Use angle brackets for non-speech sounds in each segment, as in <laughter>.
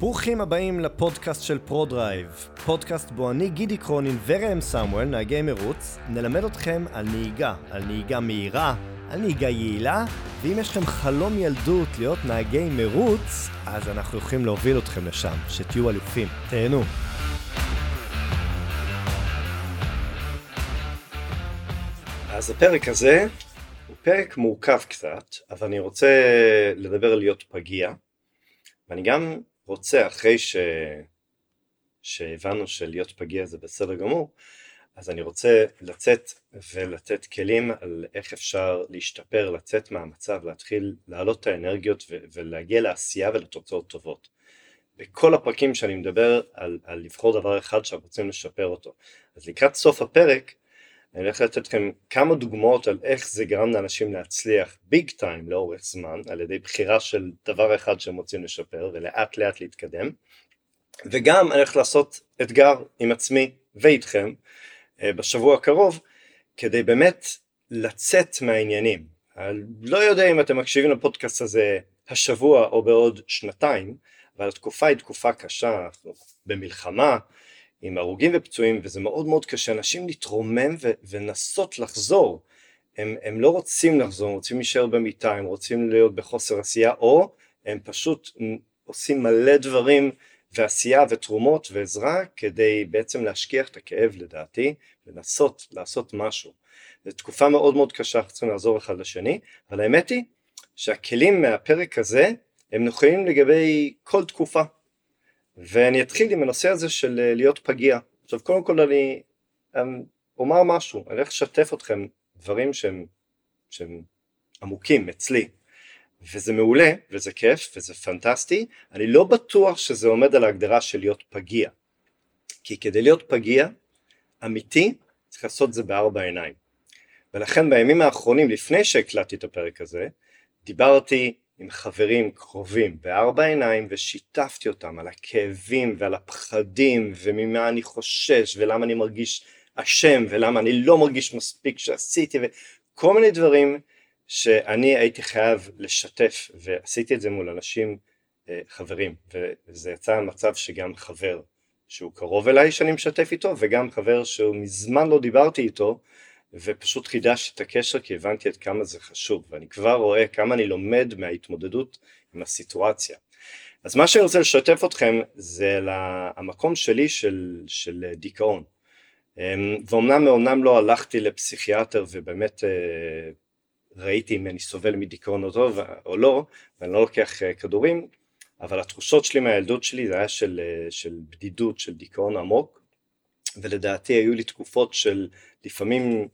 ברוכים הבאים לפודקאסט של ProDrive, פודקאסט בו אני גידי קרונין וראם סמואל, נהגי מרוץ, נלמד אתכם על נהיגה, על נהיגה מהירה, על נהיגה יעילה, ואם יש לכם חלום ילדות להיות נהגי מרוץ, אז אנחנו יכולים להוביל אתכם לשם, שתהיו אלופים. תהנו. אז הפרק הזה הוא פרק מורכב קצת, אבל אני רוצה לדבר על להיות פגיע, ואני גם רוצה אחרי ש... שהבנו שלהיות פגיע זה בסדר גמור, אז אני רוצה לצאת ולתת כלים על איך אפשר להשתפר, לצאת מהמצב, להתחיל להעלות את האנרגיות ו- ולהגיע לעשייה ולתוצאות טובות. בכל הפרקים שאני מדבר על, על לבחור דבר אחד שאנחנו רוצים לשפר אותו. אז לקראת סוף הפרק אני הולך לתת לכם כמה דוגמאות על איך זה גרם לאנשים להצליח ביג טיים לאורך זמן על ידי בחירה של דבר אחד שהם רוצים לשפר ולאט לאט להתקדם וגם אני הולך לעשות אתגר עם עצמי ואיתכם אה, בשבוע הקרוב כדי באמת לצאת מהעניינים. אני לא יודע אם אתם מקשיבים לפודקאסט הזה השבוע או בעוד שנתיים אבל התקופה היא תקופה קשה, אנחנו במלחמה עם הרוגים ופצועים וזה מאוד מאוד קשה, אנשים להתרומם ולנסות לחזור, הם, הם לא רוצים לחזור, הם רוצים להישאר במיטה, הם רוצים להיות בחוסר עשייה או הם פשוט עושים מלא דברים ועשייה ותרומות ועזרה כדי בעצם להשכיח את הכאב לדעתי ולנסות לעשות משהו. זו תקופה מאוד מאוד קשה, אנחנו צריכים לעזור אחד לשני, אבל האמת היא שהכלים מהפרק הזה הם נכונים לגבי כל תקופה. ואני אתחיל עם הנושא הזה של אה, להיות פגיע. עכשיו קודם כל אני אמ, אומר משהו, אני הולך לשתף אתכם דברים שהם, שהם עמוקים אצלי, וזה מעולה, וזה כיף, וזה פנטסטי, אני לא בטוח שזה עומד על ההגדרה של להיות פגיע, כי כדי להיות פגיע, אמיתי, צריך לעשות את זה בארבע עיניים. ולכן בימים האחרונים, לפני שהקלטתי את הפרק הזה, דיברתי עם חברים קרובים בארבע עיניים ושיתפתי אותם על הכאבים ועל הפחדים וממה אני חושש ולמה אני מרגיש אשם ולמה אני לא מרגיש מספיק שעשיתי וכל מיני דברים שאני הייתי חייב לשתף ועשיתי את זה מול אנשים אה, חברים. וזה יצא מצב שגם חבר שהוא קרוב אליי שאני משתף איתו וגם חבר שהוא מזמן לא דיברתי איתו ופשוט חידשתי את הקשר כי הבנתי עד כמה זה חשוב ואני כבר רואה כמה אני לומד מההתמודדות עם הסיטואציה. אז מה שאני רוצה לשתף אתכם זה המקום שלי של, של דיכאון. אמ, ואומנם מאומנם לא הלכתי לפסיכיאטר ובאמת אה, ראיתי אם אני סובל מדיכאון או, טוב, או לא ואני לא לוקח אה, כדורים אבל התחושות שלי מהילדות שלי זה היה של, אה, של בדידות, של דיכאון עמוק ולדעתי היו לי תקופות של לפעמים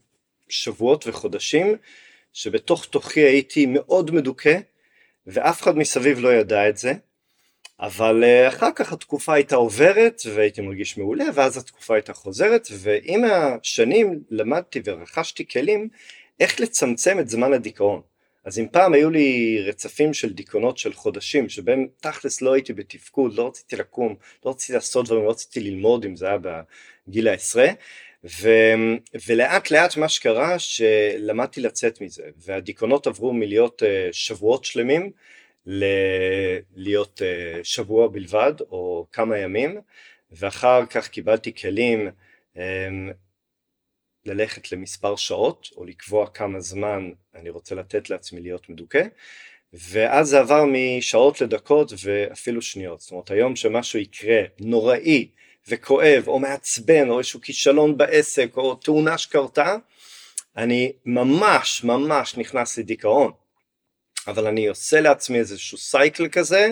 שבועות וחודשים שבתוך תוכי הייתי מאוד מדוכא ואף אחד מסביב לא ידע את זה אבל אה, אחר כך התקופה הייתה עוברת והייתי מרגיש מעולה ואז התקופה הייתה חוזרת ועם השנים למדתי ורכשתי כלים איך לצמצם את זמן הדיכאון. אז אם פעם היו לי רצפים של דיכאונות של חודשים שבהם תכלס לא הייתי בתפקוד, לא רציתי לקום, לא רציתי לעשות דברים, לא רציתי ללמוד אם זה היה בגיל העשרה ו, ולאט לאט מה שקרה שלמדתי לצאת מזה והדיכאונות עברו מלהיות uh, שבועות שלמים להיות uh, שבוע בלבד או כמה ימים ואחר כך קיבלתי כלים um, ללכת למספר שעות או לקבוע כמה זמן אני רוצה לתת לעצמי להיות מדוכא ואז זה עבר משעות לדקות ואפילו שניות. זאת אומרת היום שמשהו יקרה נוראי וכואב או מעצבן או איזשהו כישלון בעסק או תאונה שקרתה אני ממש ממש נכנס לדיכאון. אבל אני עושה לעצמי איזשהו סייקל כזה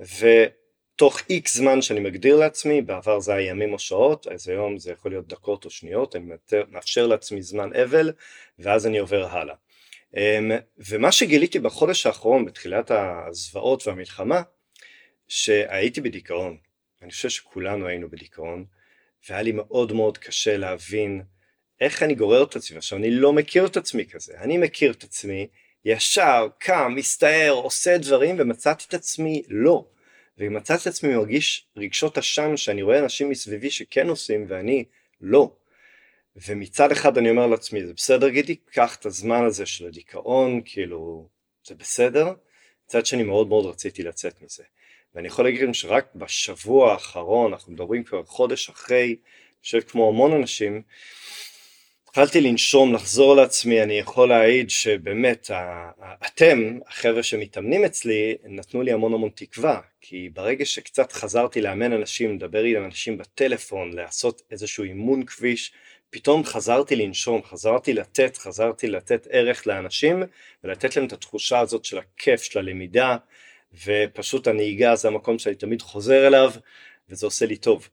ותוך איקס זמן שאני מגדיר לעצמי בעבר זה היה ימים או שעות אז היום זה יכול להיות דקות או שניות אני מאפשר לעצמי זמן אבל ואז אני עובר הלאה. אמ, ומה שגיליתי בחודש האחרון בתחילת הזוועות והמלחמה שהייתי בדיכאון אני חושב שכולנו היינו בדיכאון והיה לי מאוד מאוד קשה להבין איך אני גורר את עצמי עכשיו אני לא מכיר את עצמי כזה. אני מכיר את עצמי ישר קם מסתער עושה דברים ומצאתי את עצמי לא. ומצאתי את עצמי מרגיש רגשות אשם שאני רואה אנשים מסביבי שכן עושים ואני לא. ומצד אחד אני אומר לעצמי זה בסדר גידי? קח את הזמן הזה של הדיכאון כאילו זה בסדר. מצד שני מאוד מאוד רציתי לצאת מזה ואני יכול להגיד לכם שרק בשבוע האחרון, אנחנו מדברים כבר חודש אחרי, אני חושב כמו המון אנשים, התחלתי לנשום, לחזור לעצמי, אני יכול להעיד שבאמת אתם, החבר'ה שמתאמנים אצלי, נתנו לי המון המון תקווה, כי ברגע שקצת חזרתי לאמן אנשים, לדבר עם אנשים בטלפון, לעשות איזשהו אימון כביש, פתאום חזרתי לנשום, חזרתי לתת, חזרתי לתת ערך לאנשים ולתת להם את התחושה הזאת של הכיף, של הלמידה, ופשוט הנהיגה זה המקום שאני תמיד חוזר אליו, וזה עושה לי טוב.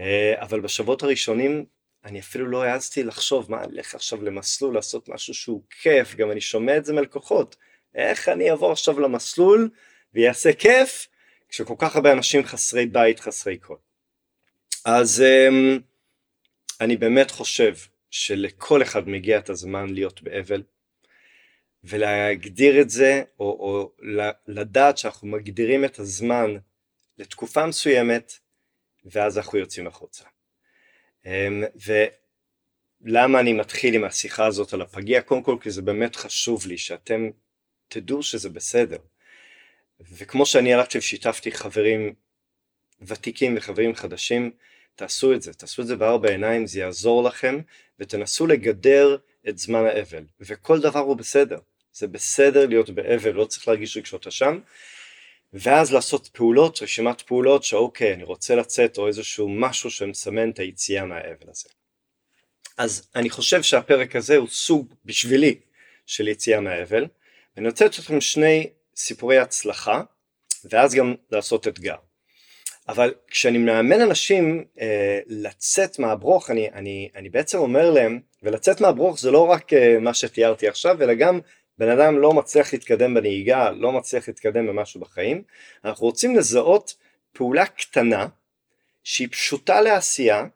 אה, אבל בשבועות הראשונים אני אפילו לא העזתי לחשוב מה אני אלך עכשיו למסלול לעשות משהו שהוא כיף גם אני שומע את זה מלקוחות. איך אני אעבור עכשיו למסלול ויעשה כיף כשכל כך הרבה אנשים חסרי בית חסרי קול אז um, אני באמת חושב שלכל אחד מגיע את הזמן להיות באבל ולהגדיר את זה או, או לדעת שאנחנו מגדירים את הזמן לתקופה מסוימת ואז אנחנו יוצאים החוצה אמ, ולמה אני מתחיל עם השיחה הזאת על הפגיע? קודם כל כי זה באמת חשוב לי שאתם תדעו שזה בסדר. וכמו שאני הלכתי ושיתפתי חברים ותיקים וחברים חדשים, תעשו את זה, תעשו את זה בארבע עיניים, זה יעזור לכם, ותנסו לגדר את זמן האבל, וכל דבר הוא בסדר, זה בסדר להיות באבל, לא צריך להרגיש רגשות אשם, ואז לעשות פעולות, רשימת פעולות שאוקיי אני רוצה לצאת או איזשהו משהו שמסמן את היציאה מהאבל הזה. אז אני חושב שהפרק הזה הוא סוג בשבילי של יציאה מהאבל ואני רוצה לתת לכם שני סיפורי הצלחה ואז גם לעשות אתגר. אבל כשאני מאמן אנשים אה, לצאת מהברוך אני, אני, אני בעצם אומר להם ולצאת מהברוך זה לא רק אה, מה שתיארתי עכשיו אלא גם בן אדם לא מצליח להתקדם בנהיגה, לא מצליח להתקדם במשהו בחיים, אנחנו רוצים לזהות פעולה קטנה שהיא פשוטה לעשייה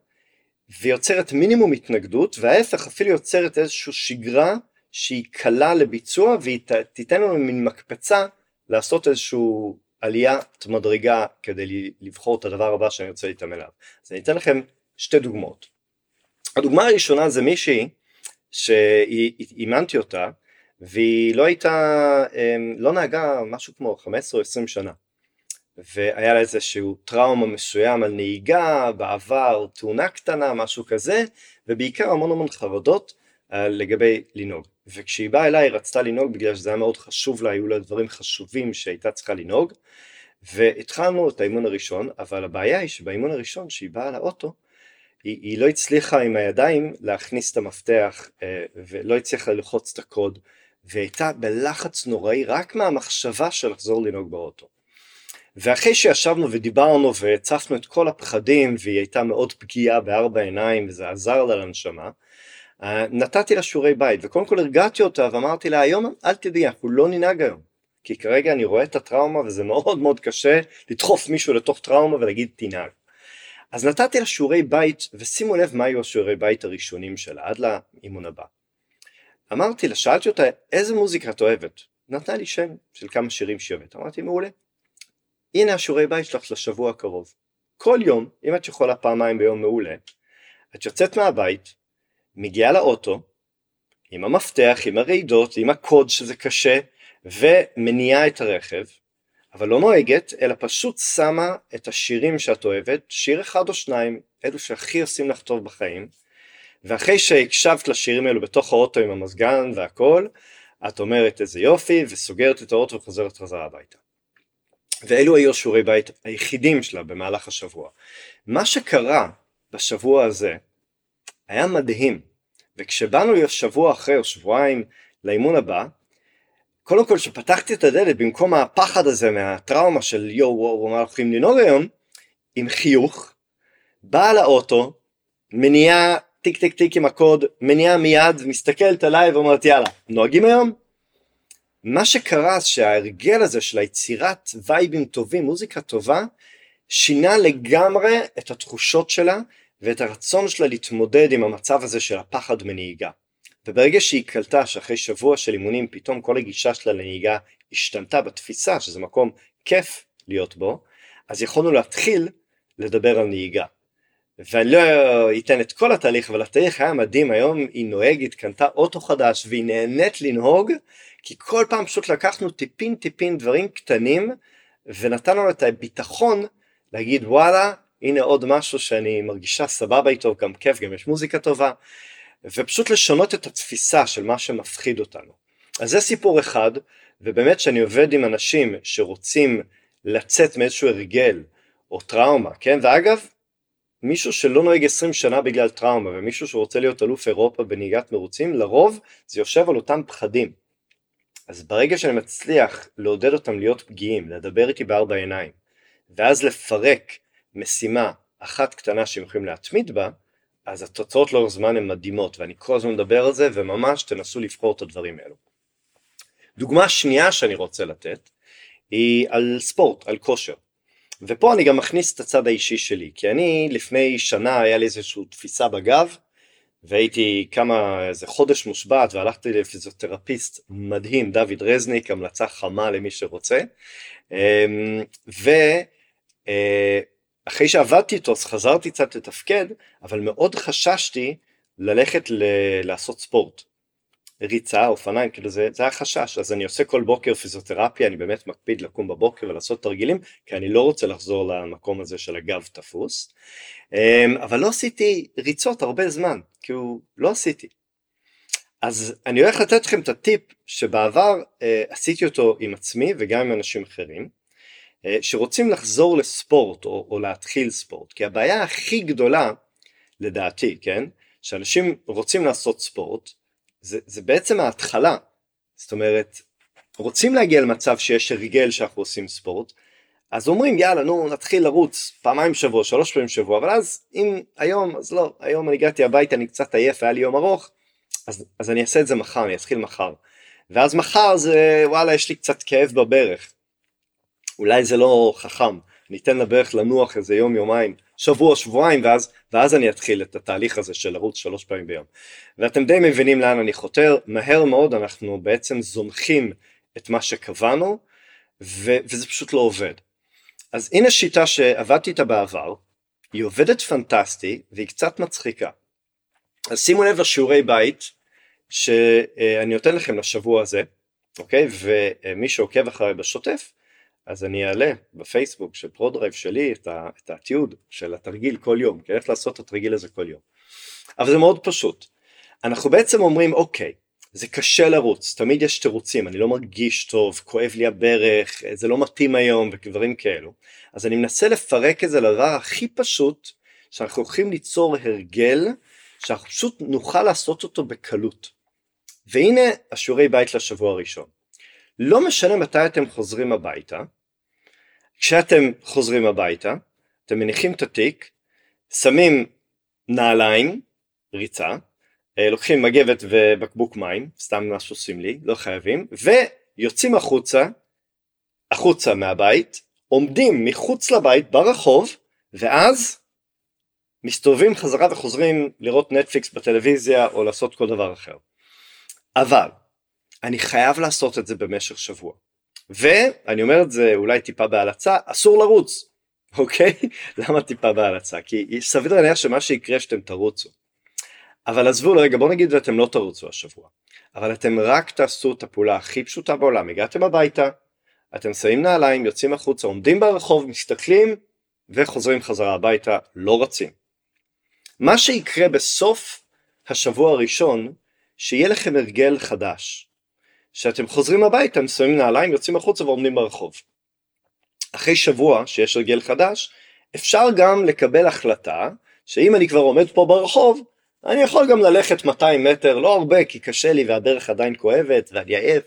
ויוצרת מינימום התנגדות וההפך אפילו יוצרת איזושהי שגרה שהיא קלה לביצוע והיא תיתן לנו מין מקפצה לעשות איזושהי עליית מדרגה כדי לבחור את הדבר הבא שאני רוצה להתאמן עליו. אז אני אתן לכם שתי דוגמאות. הדוגמה הראשונה זה מישהי שאימנתי אותה והיא לא הייתה, אמ, לא נהגה משהו כמו 15 או 20 שנה. והיה לה איזשהו טראומה מסוים על נהיגה בעבר, תאונה קטנה, משהו כזה ובעיקר המון המון חרדות אה, לגבי לנהוג. וכשהיא באה אליי היא רצתה לנהוג בגלל שזה היה מאוד חשוב לה, היו לה דברים חשובים שהייתה צריכה לנהוג. והתחלנו את האימון הראשון אבל הבעיה היא שבאימון הראשון שהיא באה לאוטו היא, היא לא הצליחה עם הידיים להכניס את המפתח אה, ולא הצליחה ללחוץ את הקוד והייתה בלחץ נוראי רק מהמחשבה של לחזור לנהוג באוטו. ואחרי שישבנו ודיברנו והצפנו את כל הפחדים והיא הייתה מאוד פגיעה בארבע עיניים וזה עזר לה לנשמה, אה, נתתי לה שיעורי בית וקודם כל הרגעתי אותה ואמרתי לה היום אל תדעי אנחנו לא ננהג היום כי כרגע אני רואה את הטראומה וזה מאוד מאוד קשה לדחוף מישהו לתוך טראומה ולהגיד תנהג. אז נתתי לה שיעורי בית ושימו לב מה היו השיעורי בית הראשונים שלה עד לאימון הבא. אמרתי לה, שאלתי אותה איזה מוזיקה את אוהבת? נתנה לי שם של כמה שירים שהיא אוהבת, אמרתי מעולה. הנה השיעורי בית שלך לשבוע הקרוב. כל יום, אם את יכולה פעמיים ביום מעולה, את יוצאת מהבית, מגיעה לאוטו, עם המפתח, עם הרעידות, עם הקוד שזה קשה, ומניעה את הרכב, אבל לא נוהגת, אלא פשוט שמה את השירים שאת אוהבת, שיר אחד או שניים, אלו שהכי עושים לך טוב בחיים, ואחרי שהקשבת לשירים האלו בתוך האוטו עם המזגן והכל, את אומרת איזה יופי וסוגרת את האוטו וחוזרת חזרה הביתה. ואלו היו שיעורי בית היחידים שלה במהלך השבוע. מה שקרה בשבוע הזה היה מדהים, וכשבאנו לשבוע אחרי או שבועיים לאימון הבא, קודם כל שפתחתי את הדלת במקום הפחד הזה מהטראומה של יואו וואו מה הולכים לנהוג היום, עם חיוך, באה לאוטו, מניעה טיק טיק טיק עם הקוד, מניעה מיד, מסתכלת עליי ואומרת יאללה, נוהגים היום? מה שקרה שההרגל הזה של היצירת וייבים טובים, מוזיקה טובה, שינה לגמרי את התחושות שלה ואת הרצון שלה להתמודד עם המצב הזה של הפחד מנהיגה. וברגע שהיא קלטה שאחרי שבוע של אימונים פתאום כל הגישה שלה לנהיגה השתנתה בתפיסה שזה מקום כיף להיות בו, אז יכולנו להתחיל לדבר על נהיגה. ואני לא אתן את כל התהליך אבל התהליך היה מדהים. היום היא נוהגת קנתה אוטו חדש והיא נהנית לנהוג כי כל פעם פשוט לקחנו טיפין טיפין דברים קטנים ונתן לנו את הביטחון להגיד וואלה הנה עוד משהו שאני מרגישה סבבה איתו גם כיף גם יש מוזיקה טובה. ופשוט לשנות את התפיסה של מה שמפחיד אותנו. אז זה סיפור אחד ובאמת שאני עובד עם אנשים שרוצים לצאת מאיזשהו הרגל או טראומה כן? ואגב מישהו שלא נוהג 20 שנה בגלל טראומה ומישהו שרוצה להיות אלוף אירופה בנהיגת מרוצים לרוב זה יושב על אותם פחדים אז ברגע שאני מצליח לעודד אותם להיות פגיעים לדבר איתי בארבע עיניים ואז לפרק משימה אחת קטנה שהם יכולים להתמיד בה אז התוצאות לאורך זמן הן מדהימות ואני כל הזמן מדבר על זה וממש תנסו לבחור את הדברים האלו. דוגמה שנייה שאני רוצה לתת היא על ספורט, על כושר. ופה אני גם מכניס את הצד האישי שלי, כי אני לפני שנה היה לי איזושהי תפיסה בגב, והייתי כמה, איזה חודש מושבת והלכתי לפיזיותרפיסט מדהים, דוד רזניק, המלצה חמה למי שרוצה, אמ, ואחרי אה, שעבדתי איתו אז חזרתי קצת לתפקד, אבל מאוד חששתי ללכת ל- לעשות ספורט. ריצה, אופניים, כאילו זה, זה היה חשש, אז אני עושה כל בוקר פיזיותרפיה, אני באמת מקפיד לקום בבוקר ולעשות תרגילים, כי אני לא רוצה לחזור למקום הזה של הגב תפוס, אמ, אבל לא עשיתי ריצות הרבה זמן, כאילו לא עשיתי. אז אני הולך לתת לכם את הטיפ שבעבר אה, עשיתי אותו עם עצמי וגם עם אנשים אחרים, אה, שרוצים לחזור לספורט או, או להתחיל ספורט, כי הבעיה הכי גדולה, לדעתי, כן, שאנשים רוצים לעשות ספורט, זה, זה בעצם ההתחלה. זאת אומרת, רוצים להגיע למצב שיש הרגל שאנחנו עושים ספורט, אז אומרים יאללה נו נתחיל לרוץ פעמיים שבוע, שלוש פעמים שבוע, אבל אז אם היום, אז לא, היום אני הגעתי הביתה, אני קצת עייף, היה לי יום ארוך, אז, אז אני אעשה את זה מחר, אני אתחיל מחר. ואז מחר זה וואלה יש לי קצת כאב בברך. אולי זה לא חכם, ניתן לברך לנוח איזה יום יומיים, שבוע שבועיים ואז, ואז אני אתחיל את התהליך הזה של לרוץ שלוש פעמים ביום. ואתם די מבינים לאן אני חותר, מהר מאוד אנחנו בעצם זונחים את מה שקבענו ו- וזה פשוט לא עובד. אז הנה שיטה שעבדתי איתה בעבר, היא עובדת פנטסטי והיא קצת מצחיקה. אז שימו לב לשיעורי בית שאני נותן לכם לשבוע הזה, אוקיי? ומי שעוקב אחריי בשוטף אז אני אעלה בפייסבוק של ProDrive שלי את, ה, את התיעוד של התרגיל כל יום, כי אני הולך לעשות את התרגיל הזה כל יום. אבל זה מאוד פשוט. אנחנו בעצם אומרים אוקיי, זה קשה לרוץ, תמיד יש תירוצים, אני לא מרגיש טוב, כואב לי הברך, זה לא מתאים היום ודברים כאלו. אז אני מנסה לפרק את זה לדבר הכי פשוט, שאנחנו הולכים ליצור הרגל, שאנחנו פשוט נוכל לעשות אותו בקלות. והנה השיעורי בית לשבוע הראשון. לא משנה מתי אתם חוזרים הביתה, כשאתם חוזרים הביתה, אתם מניחים את התיק, שמים נעליים, ריצה, אה, לוקחים מגבת ובקבוק מים, סתם משהו סמלי, לא חייבים, ויוצאים החוצה, החוצה מהבית, עומדים מחוץ לבית ברחוב, ואז מסתובבים חזרה וחוזרים לראות נטפליקס בטלוויזיה או לעשות כל דבר אחר. אבל אני חייב לעשות את זה במשך שבוע. ואני אומר את זה אולי טיפה בהלצה, אסור לרוץ, אוקיי? <laughs> למה טיפה בהלצה? כי סביר להניח שמה שיקרה שאתם תרוצו. אבל עזבו לרגע, בואו נגיד ואתם לא תרוצו השבוע. אבל אתם רק תעשו את הפעולה הכי פשוטה בעולם, הגעתם הביתה, אתם שמים נעליים, יוצאים החוצה, עומדים ברחוב, מסתכלים וחוזרים חזרה הביתה, לא רצים. מה שיקרה בסוף השבוע הראשון, שיהיה לכם הרגל חדש. שאתם חוזרים הביתה, שמים נעליים, יוצאים החוצה ועומדים ברחוב. אחרי שבוע שיש הרגל חדש, אפשר גם לקבל החלטה שאם אני כבר עומד פה ברחוב, אני יכול גם ללכת 200 מטר, לא הרבה כי קשה לי והדרך עדיין כואבת ואני עייף,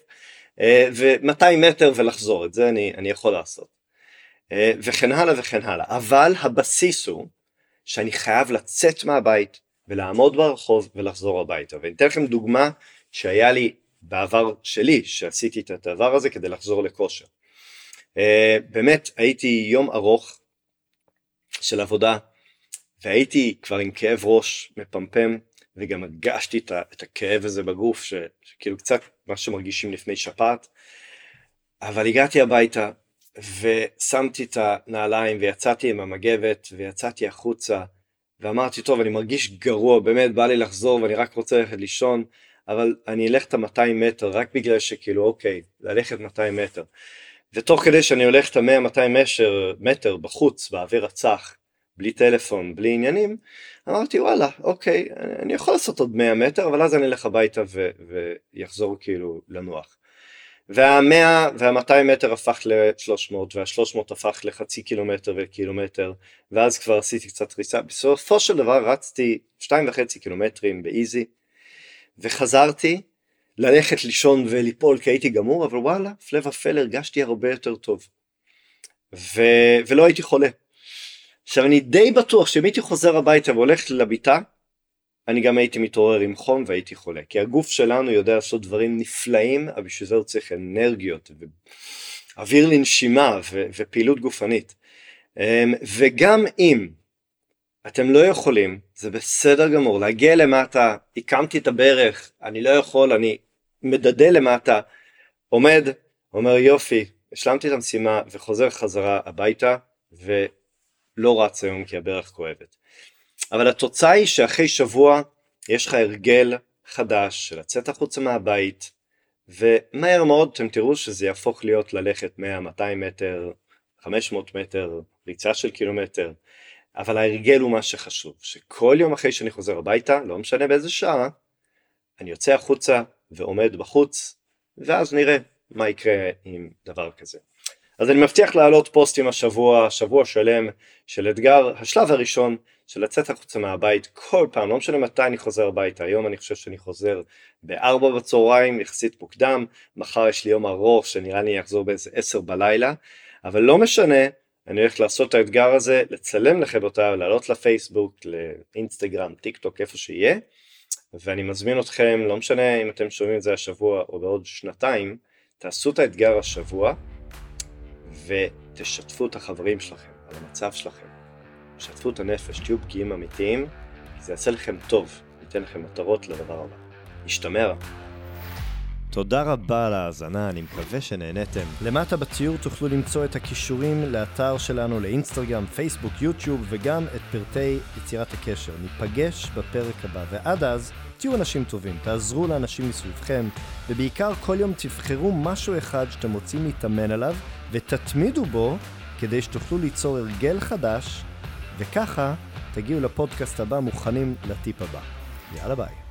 אה, ו-200 מטר ולחזור, את זה אני, אני יכול לעשות. אה, וכן הלאה וכן הלאה. אבל הבסיס הוא שאני חייב לצאת מהבית ולעמוד ברחוב ולחזור הביתה. ואני אתן לכם דוגמה שהיה לי בעבר שלי שעשיתי את הדבר הזה כדי לחזור לכושר. Uh, באמת הייתי יום ארוך של עבודה והייתי כבר עם כאב ראש מפמפם וגם הרגשתי את, את הכאב הזה בגוף ש, שכאילו קצת מה שמרגישים לפני שפעת אבל הגעתי הביתה ושמתי את הנעליים ויצאתי עם המגבת ויצאתי החוצה ואמרתי טוב אני מרגיש גרוע באמת בא לי לחזור ואני רק רוצה ללכת לישון אבל אני אלך את ה-200 מטר רק בגלל שכאילו אוקיי ללכת 200 מטר. ותוך כדי שאני הולך את ה-100-200 מטר, בחוץ באוויר הצח, בלי טלפון, בלי עניינים, אמרתי וואלה, אוקיי, אני יכול לעשות עוד 100 מטר, אבל אז אני אלך הביתה ויחזור כאילו לנוח. והמאה והמאתיים מטר הפך ל-300 וה-300 הפך לחצי קילומטר וקילומטר ואז כבר עשיתי קצת ריצה בסופו של דבר רצתי שתיים וחצי קילומטרים באיזי וחזרתי ללכת לישון וליפול כי הייתי גמור אבל וואלה הפלא ופלא הרגשתי הרבה יותר טוב. ו... ולא הייתי חולה. עכשיו אני די בטוח שאם הייתי חוזר הביתה והולך לביתה אני גם הייתי מתעורר עם חום והייתי חולה. כי הגוף שלנו יודע לעשות דברים נפלאים אבל בשביל זה הוא צריך אנרגיות ואוויר לנשימה ו- ופעילות גופנית. אמ, וגם אם אתם לא יכולים זה בסדר גמור להגיע למטה הקמתי את הברך אני לא יכול אני מדדה למטה עומד אומר יופי השלמתי את המשימה וחוזר חזרה הביתה ולא רץ היום כי הברך כואבת. אבל התוצאה היא שאחרי שבוע יש לך הרגל חדש של לצאת החוצה מהבית ומהר מאוד אתם תראו שזה יהפוך להיות ללכת 100-200 מטר, 500 מטר, ריצה של קילומטר אבל ההרגל הוא מה שחשוב שכל יום אחרי שאני חוזר הביתה לא משנה באיזה שעה אני יוצא החוצה ועומד בחוץ ואז נראה מה יקרה עם דבר כזה. אז אני מבטיח להעלות פוסטים השבוע, שבוע שלם של אתגר, השלב הראשון של לצאת החוצה מהבית כל פעם, לא משנה מתי אני חוזר הביתה, היום אני חושב שאני חוזר בארבע בצהריים יחסית מוקדם, מחר יש לי יום ארוך שנראה לי יחזור באיזה עשר בלילה, אבל לא משנה, אני הולך לעשות את האתגר הזה, לצלם לכם אותה, לעלות לפייסבוק, לאינסטגרם, טיק טוק, איפה שיהיה, ואני מזמין אתכם, לא משנה אם אתם שומעים את זה השבוע או בעוד שנתיים, תעשו את האתגר השבוע ותשתפו את החברים שלכם על המצב שלכם. שתפו את הנפש, תהיו פגיעים אמיתיים, זה יעשה לכם טוב, ייתן לכם מטרות לדבר הבא. נשתמע. תודה רבה על ההאזנה, אני מקווה שנהניתם. למטה בציור תוכלו למצוא את הכישורים לאתר שלנו, לאינסטגרם, פייסבוק, יוטיוב, וגם את פרטי יצירת הקשר. ניפגש בפרק הבא, ועד אז, תהיו אנשים טובים, תעזרו לאנשים מסביבכם, ובעיקר כל יום תבחרו משהו אחד שאתם רוצים להתאמן עליו, ותתמידו בו, כדי שתוכלו ליצור הרגל חדש וככה תגיעו לפודקאסט הבא מוכנים לטיפ הבא. יאללה ביי.